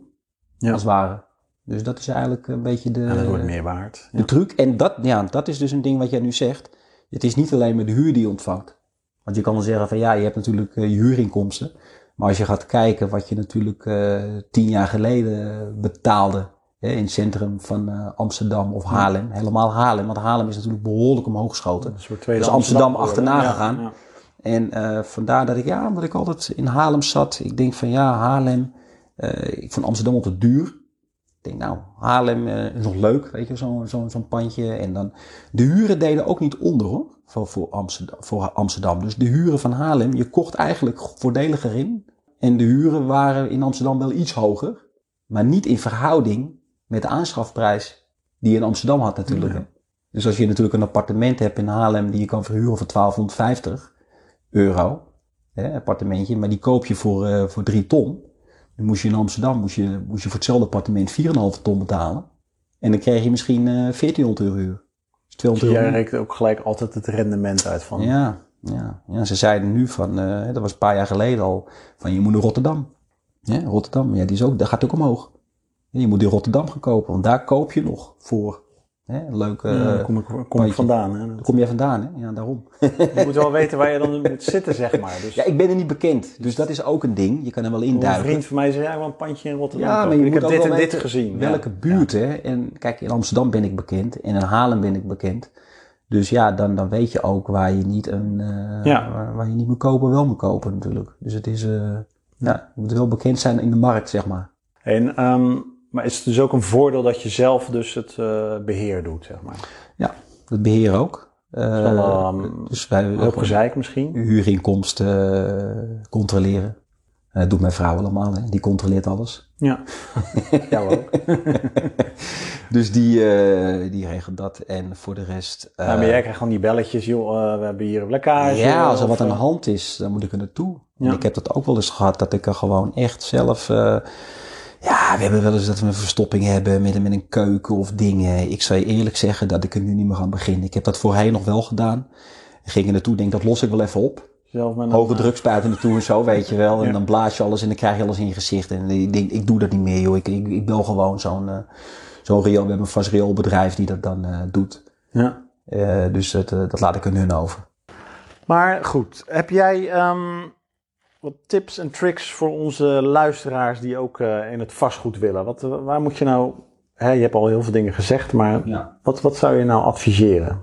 Ja. Als het ware. Dus dat is eigenlijk een beetje de, ja, dat wordt meer waard. de truc. En dat, ja, dat is dus een ding wat jij nu zegt. Het is niet alleen maar de huur die je ontvangt. Want je kan wel zeggen van ja, je hebt natuurlijk uh, je huurinkomsten. Maar als je gaat kijken wat je natuurlijk uh, tien jaar geleden betaalde hè, in het centrum van uh, Amsterdam of Haarlem. Ja. Helemaal Haarlem, want Haarlem is natuurlijk behoorlijk omhoog geschoten. Dus Amsterdam, Amsterdam achterna ja, gegaan. En uh, vandaar dat ik, ja, omdat ik altijd in Haarlem zat. Ik denk van ja, Haarlem. ik vond Amsterdam het duur. Ik denk, nou, Haarlem is nog leuk, weet je, zo'n zo, zo'n pandje. En dan, de huren deden ook niet onder, hoor, voor, voor, Amsterdam, voor Amsterdam. Dus de huren van Haarlem, je kocht eigenlijk voordeliger in. En de huren waren in Amsterdam wel iets hoger. Maar niet in verhouding met de aanschafprijs die je in Amsterdam had natuurlijk. Dus als je natuurlijk een appartement hebt in Haarlem die je kan verhuren voor 1250 euro, hè, appartementje, maar die koop je voor, uh, voor 3 ton. Dan moest je in Amsterdam moest je, moest je voor hetzelfde appartement 4,5 ton betalen. En dan kreeg je misschien uh, 1400 euro huur. Dus 200 dus jij rekent ook gelijk altijd het rendement uit van. Ja, ja, ja ze zeiden nu van, uh, dat was een paar jaar geleden al, van je moet naar Rotterdam. Ja, Rotterdam, ja, die is ook, daar gaat ook omhoog. Je moet in Rotterdam gaan kopen, want daar koop je nog voor Hè, leuke. Ja, kom ik, kom ik vandaan. Hè? Daar kom jij vandaan, hè? Ja, daarom. Je moet wel weten waar je dan moet zitten, zeg maar. Dus... Ja, ik ben er niet bekend. Dus dat is ook een ding. Je kan er wel induiken. Een vriend van mij zei, ja, wel een pandje in Rotterdam. Ja, maar je ik heb dit en dit gezien. Welke buurt, hè? En kijk, in Amsterdam ben ik bekend. En in Haarlem ben ik bekend. Dus ja, dan, dan weet je ook waar je niet een, uh, waar, waar, je niet moet kopen, wel moet kopen natuurlijk. Dus het is, uh, ja, je moet wel bekend zijn in de markt, zeg maar. En um, maar is het dus ook een voordeel dat je zelf dus het uh, beheer doet, zeg maar? Ja, het beheer ook. Uh, wel, um, dus wij gezeik misschien? Huurinkomsten uh, controleren. Dat doet mijn vrouw allemaal, hè? die controleert alles. Ja, jou ook. dus die, die regelt dat. En voor de rest. Uh, maar jij krijgt gewoon die belletjes, joh, we hebben hier een lekkage. Ja, als er wat aan de hand is, dan moet ik er naartoe. Ja. En ik heb dat ook wel eens gehad, dat ik er gewoon echt zelf ja, we hebben wel eens dat we een verstopping hebben met, met een keuken of dingen. Ik zou je eerlijk zeggen dat ik er nu niet meer aan begin. Ik heb dat voorheen nog wel gedaan. Ging er naartoe, denk dat los ik wel even op. Zelf met Hoge druk spuiten naartoe en zo, weet je wel. En dan blaas je alles en dan krijg je alles in je gezicht. En ik denk, ik doe dat niet meer, joh. Ik, ik, ik bel gewoon zo'n uh, zo'n real, we hebben een vast real bedrijf die dat dan uh, doet. Ja. Uh, dus het, dat laat ik aan hun over. Maar goed, heb jij um, wat tips en tricks voor onze luisteraars die ook uh, in het vastgoed willen? Wat, waar moet je nou, hè, je hebt al heel veel dingen gezegd, maar ja. wat, wat zou je nou adviseren?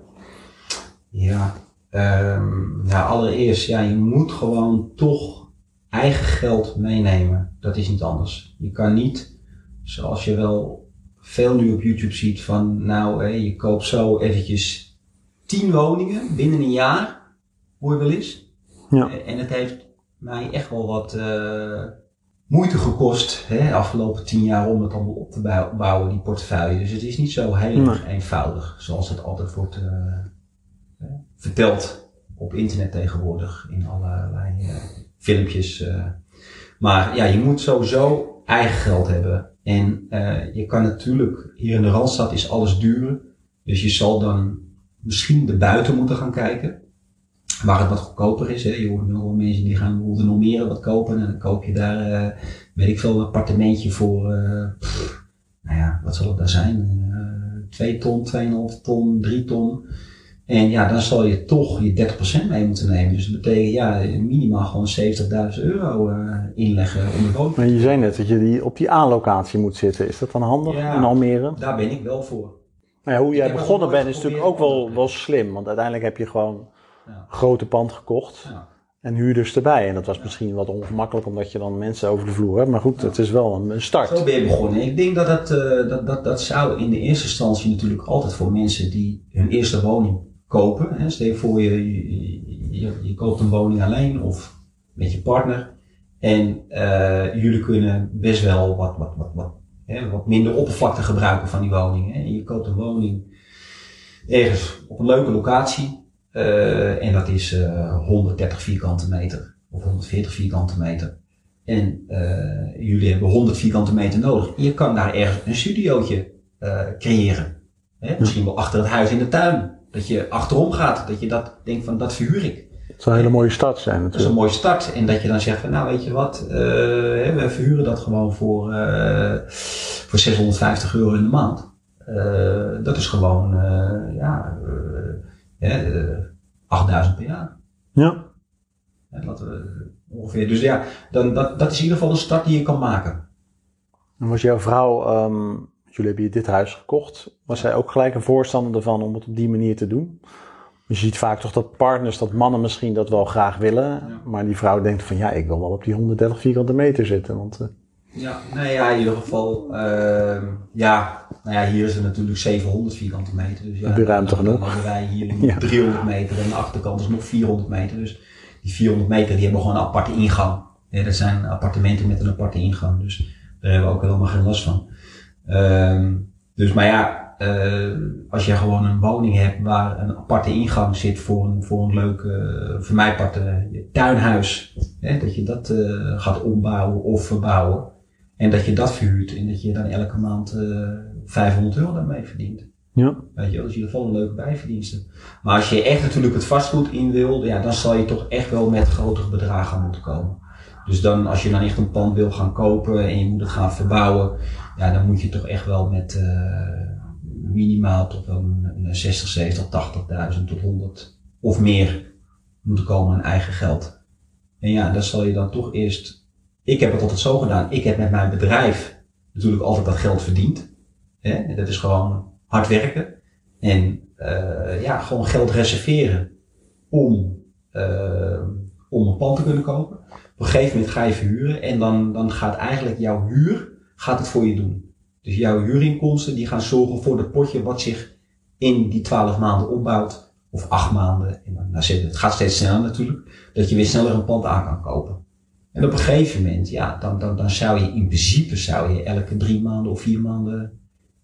Ja, um, nou allereerst, ja, je moet gewoon toch eigen geld meenemen. Dat is niet anders. Je kan niet, zoals je wel veel nu op YouTube ziet, van nou, je koopt zo eventjes tien woningen binnen een jaar, hoor je wel eens. Ja. En het heeft mij echt wel wat uh, moeite gekost, hè, afgelopen tien jaar, om het allemaal op te bouwen, die portefeuille. Dus het is niet zo heel erg eenvoudig, zoals het altijd wordt uh, verteld op internet tegenwoordig, in allerlei uh, filmpjes. Maar ja, je moet sowieso eigen geld hebben. En je kan natuurlijk, hier in de Randstad is alles duur. Dus je zal dan misschien erbuiten moeten gaan kijken waar het wat goedkoper is. Hè. Je hoort nog wel mensen die gaan bijvoorbeeld in Almere wat kopen en dan koop je daar, uh, weet ik veel, een appartementje voor, uh, pff, nou ja, wat zal het daar zijn? Uh, 2 ton, 2,5 ton, 3 ton. En ja, dan zal je toch je 30% mee moeten nemen. Dus dat betekent ja, minimaal gewoon 70.000 euro inleggen om de woning. Maar je zei net dat je die, op die A-locatie moet zitten. Is dat dan handig ja, in Almere? Daar ben ik wel voor. Maar ja, hoe jij begonnen bent is natuurlijk ook wel, wel slim. Want uiteindelijk heb je gewoon grote pand gekocht. En huurders erbij. En dat was misschien wat ongemakkelijk omdat je dan mensen over de vloer hebt. Maar goed, het is wel een, start. Zo ben je begonnen. Ik denk dat het, uh, dat, dat, dat zou in de eerste instantie natuurlijk altijd voor mensen die hun eerste woning kopen. Hè. Stel je voor je, je, je, koopt een woning alleen of met je partner. En uh, jullie kunnen best wel wat, wat, wat, wat, hè, wat minder oppervlakte gebruiken van die woning. Hè. En je koopt een woning ergens op een leuke locatie. Uh, en dat is uh, 130 vierkante meter of 140 vierkante meter. En uh, jullie hebben 100 vierkante meter nodig. Je kan daar ergens een studiootje uh, creëren. Hè? Misschien wel achter het huis in de tuin. Dat je achterom gaat. Dat je dat denkt van dat verhuur ik. Dat zou een hele mooie start zijn natuurlijk. Dat is een mooie start. En dat je dan zegt van nou weet je wat. we verhuren dat gewoon voor, voor 650 euro in de maand. dat is gewoon ja 8000 per jaar. Ja. ongeveer. Dus ja, dan, dat, dat is in ieder geval een start die je kan maken. En was jouw vrouw, um, jullie hebben dit huis gekocht, was zij ook gelijk een voorstander ervan om het op die manier te doen? Je ziet vaak toch dat partners, dat mannen misschien dat wel graag willen, maar die vrouw denkt van ja, ik wil wel op die 130 vierkante meter zitten. Want, uh... Ja, nou ja, in ieder geval, ehm, ja, nou ja, hier is het natuurlijk 700 vierkante meter. Dus ja, Heb je ruimte dan- genoeg? Dan hebben wij hier Ja. 300 meter en de achterkant is nog 400 meter. Dus die 400 meter die hebben gewoon een aparte ingang. Ja, dat zijn appartementen met een aparte ingang, dus daar hebben we ook helemaal geen last van. Ehm, dus, maar ja, eh, als je gewoon een woning hebt waar een aparte ingang zit voor een, voor een leuk, eh, voor mij apart eh, tuinhuis, hè, dat je dat gaat ombouwen of verbouwen. En dat je dat verhuurt en dat je dan elke maand 500 euro daarmee verdient. Ja. Weet je, dat is in ieder geval een leuke bijverdienste. Maar als je echt natuurlijk het vastgoed in wil, ja, dan zal je toch echt wel met grotere bedragen moeten komen. Dus dan, als je dan echt een pand wil gaan kopen en je moet het gaan verbouwen, ja, dan moet je toch echt wel met eh, minimaal toch wel een, een 60, 70, 80.000 tot 100 of meer moeten komen aan eigen geld. En ja, dan zal je dan toch eerst. Ik heb het altijd zo gedaan. Ik heb met mijn bedrijf natuurlijk altijd dat geld verdiend. Dat is gewoon hard werken. En eh, ja, gewoon geld reserveren om, eh, om een pand te kunnen kopen. Op een gegeven moment ga je verhuren en dan, dan gaat eigenlijk jouw huur gaat het voor je doen. Dus jouw huurinkomsten die gaan zorgen voor het potje wat zich in die 12 maanden opbouwt. Of 8 maanden. En dan, nou, het gaat steeds sneller natuurlijk. Dat je weer sneller een pand aan kan kopen. En op een gegeven moment, ja, dan, dan, dan zou je in principe zou je elke drie maanden of vier maanden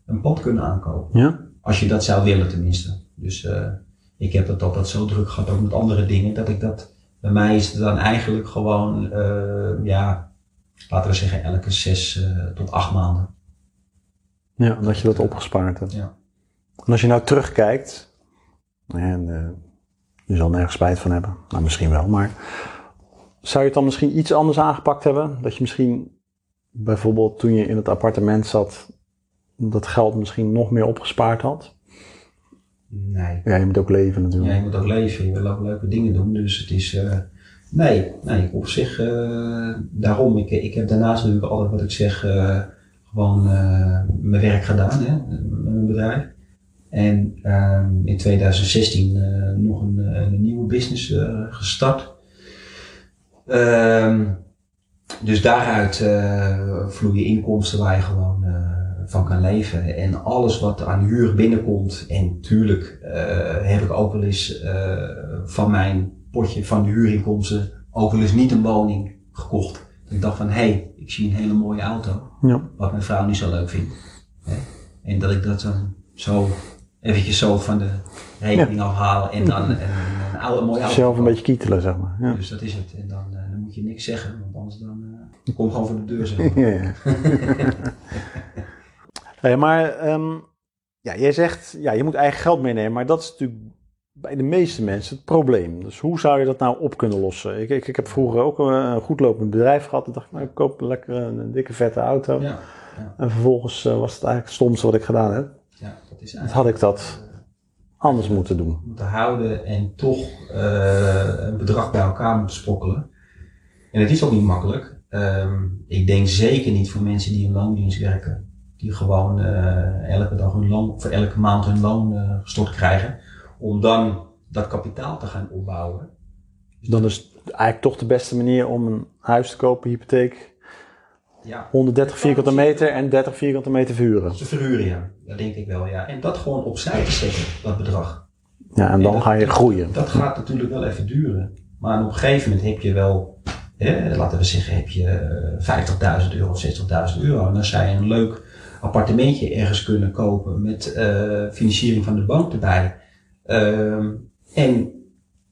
een pand kunnen aankopen. Ja. Als je dat zou willen tenminste. Dus eh, ik heb het altijd zo druk gehad, ook met andere dingen, dat ik dat, bij mij is het dan eigenlijk gewoon, eh, ja, laten we zeggen elke zes eh, tot acht maanden. Ja, dat je dat opgespaard hebt. Ja. En als je nou terugkijkt, en je zal nergens spijt van hebben, nou misschien wel, maar zou je het dan misschien iets anders aangepakt hebben? Dat je misschien bijvoorbeeld toen je in het appartement zat, dat geld misschien nog meer opgespaard had? Nee. Ja, je moet ook leven natuurlijk. Ja, je moet ook leven, je wil ook leuke dingen doen, dus het is, eh, nee, nee, op zich, eh, daarom, ik, ik heb daarnaast natuurlijk altijd wat ik zeg, eh, gewoon eh, mijn werk gedaan, hè, met mijn bedrijf. En ehm, in 2016 eh, nog een, eh, een nieuwe business eh, gestart. Ehm, dus daaruit eh, vloeien inkomsten waar je gewoon eh, van kan leven. En alles wat aan huur binnenkomt. En tuurlijk eh, heb ik ook wel eens eh, van mijn potje van de huurinkomsten ook wel eens niet een woning gekocht. Dat ik dacht van, hé, hey, ik zie een hele mooie auto. Ja. Wat mijn vrouw niet zo leuk vindt. Hè? En dat ik dat dan zo eventjes zo van de rekening afhaal en dan een, een, oude mooie auto Zelf een beetje kietelen, zeg maar. Ja. Dus dat is het. En dan, eh, dan moet je niks zeggen, want anders dan eh kom gewoon voor de deur zeg maar. Ja, ja. Hey, maar ehm, ja, jij zegt, ja, je moet eigen geld meenemen, maar dat is natuurlijk bij de meeste mensen het probleem. Dus hoe zou je dat nou op kunnen lossen? Ik, ik, ik heb vroeger ook een, een goed lopend bedrijf gehad. Ik dacht, nou, ik koop lekker een, een dikke vette auto. Ja, En vervolgens eh, was het eigenlijk het stomste wat ik gedaan heb. ja, dat is eigenlijk had ik dat anders moeten doen. moeten houden en toch eh, een bedrag bij elkaar moeten sprokkelen. En het is ook niet makkelijk. Ehm, ik denk zeker niet voor mensen die in loondienst werken. Die gewoon eh, elke dag hun loon, voor elke maand hun loon eh, gestort krijgen. Om dan dat kapitaal te gaan opbouwen. Dan is het eigenlijk toch de beste manier om een huis te kopen, hypotheek. Ja, 130 vierkante meter en 30 vierkante meter verhuren. te verhuren ja. Dat denk ik wel ja. En dat gewoon opzij te zetten, dat bedrag. Ja, en dan ga je groeien. Dat gaat natuurlijk wel even duren. Maar op een gegeven moment heb je wel, hè, laten we zeggen, heb je eh, 50.000 euro of 60.000 euro. En dan zou je een leuk appartementje ergens kunnen kopen met eh, financiering van de bank erbij. Ehm, en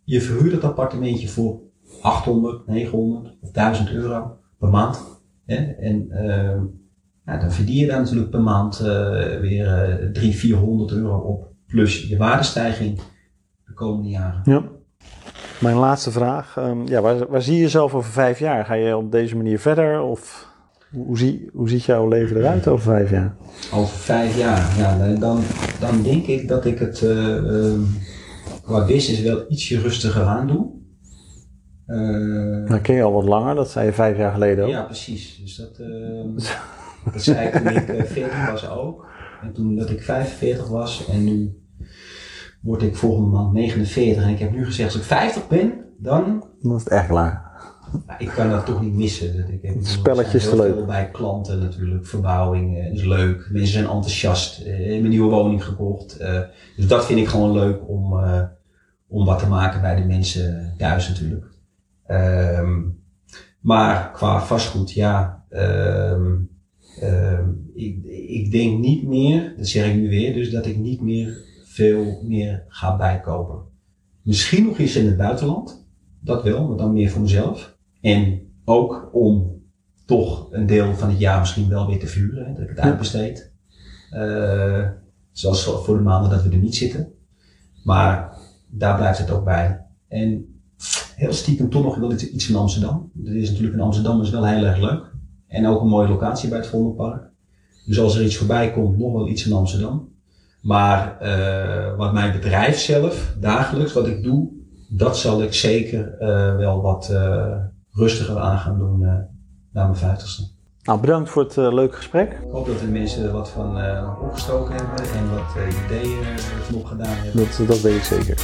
je verhuurt het appartementje voor 800, 900 of 1000 euro per maand. Hè? En ehm, ja, dan verdien je daar natuurlijk per maand eh, weer eh 300, 400 euro op. Plus je waardestijging de komende jaren. Ja. Mijn laatste vraag. ehm, ja, waar, waar zie je jezelf over vijf jaar? Ga je op deze manier verder? Of hoe, zie, hoe ziet jouw leven eruit over vijf jaar? Over vijf jaar, ja, dan- dan, dan denk ik dat ik het eh, ehm, qua business wel ietsje rustiger aan doe. Eh, Nou, ken je al wat langer, dat zei je vijf jaar geleden ook. ja, precies. Dus dat, ehm, dat zei ik toen ik eh, 14 was ook. En toen dat ik 45 was en nu word ik volgende maand 49. En ik heb nu gezegd, als ik 50 ben, dan Dat is het echt klaar. Nou, ik kan dat toch niet missen. Ik, het spelletje is te leuk. Veel bij klanten natuurlijk. Verbouwing is leuk. Mensen zijn enthousiast. Uh, hebben een nieuwe woning gekocht. Uh, dus dat vind ik gewoon leuk om, om wat te maken bij de mensen thuis natuurlijk. Um, maar qua vastgoed, ja. Um, um, ik, ik denk niet meer, dat zeg ik nu weer, dus dat ik niet meer veel meer ga bijkopen. Misschien nog eens in het buitenland. Dat wel, maar dan meer voor mezelf. En ook om toch een deel van het jaar misschien wel weer te vuren. Hè, dat ik het uitbesteed. Uh, zoals voor de maanden dat we er niet zitten. Maar daar blijft het ook bij. En heel stiekem toch nog wel iets in Amsterdam. Dat is natuurlijk in Amsterdam is wel heel erg leuk. En ook een mooie locatie bij het Vondelpark. Dus als er iets voorbij komt, nog wel iets in Amsterdam. Maar uh, wat mijn bedrijf zelf, dagelijks, wat ik doe, dat zal ik zeker uh, wel wat uh, rustiger aan gaan doen na mijn vijftigste. Nou, bedankt voor het leuke gesprek. Ik hoop dat de mensen wat van opgestoken hebben en wat ideeën opgedaan hebben. Dat, dat weet ik zeker.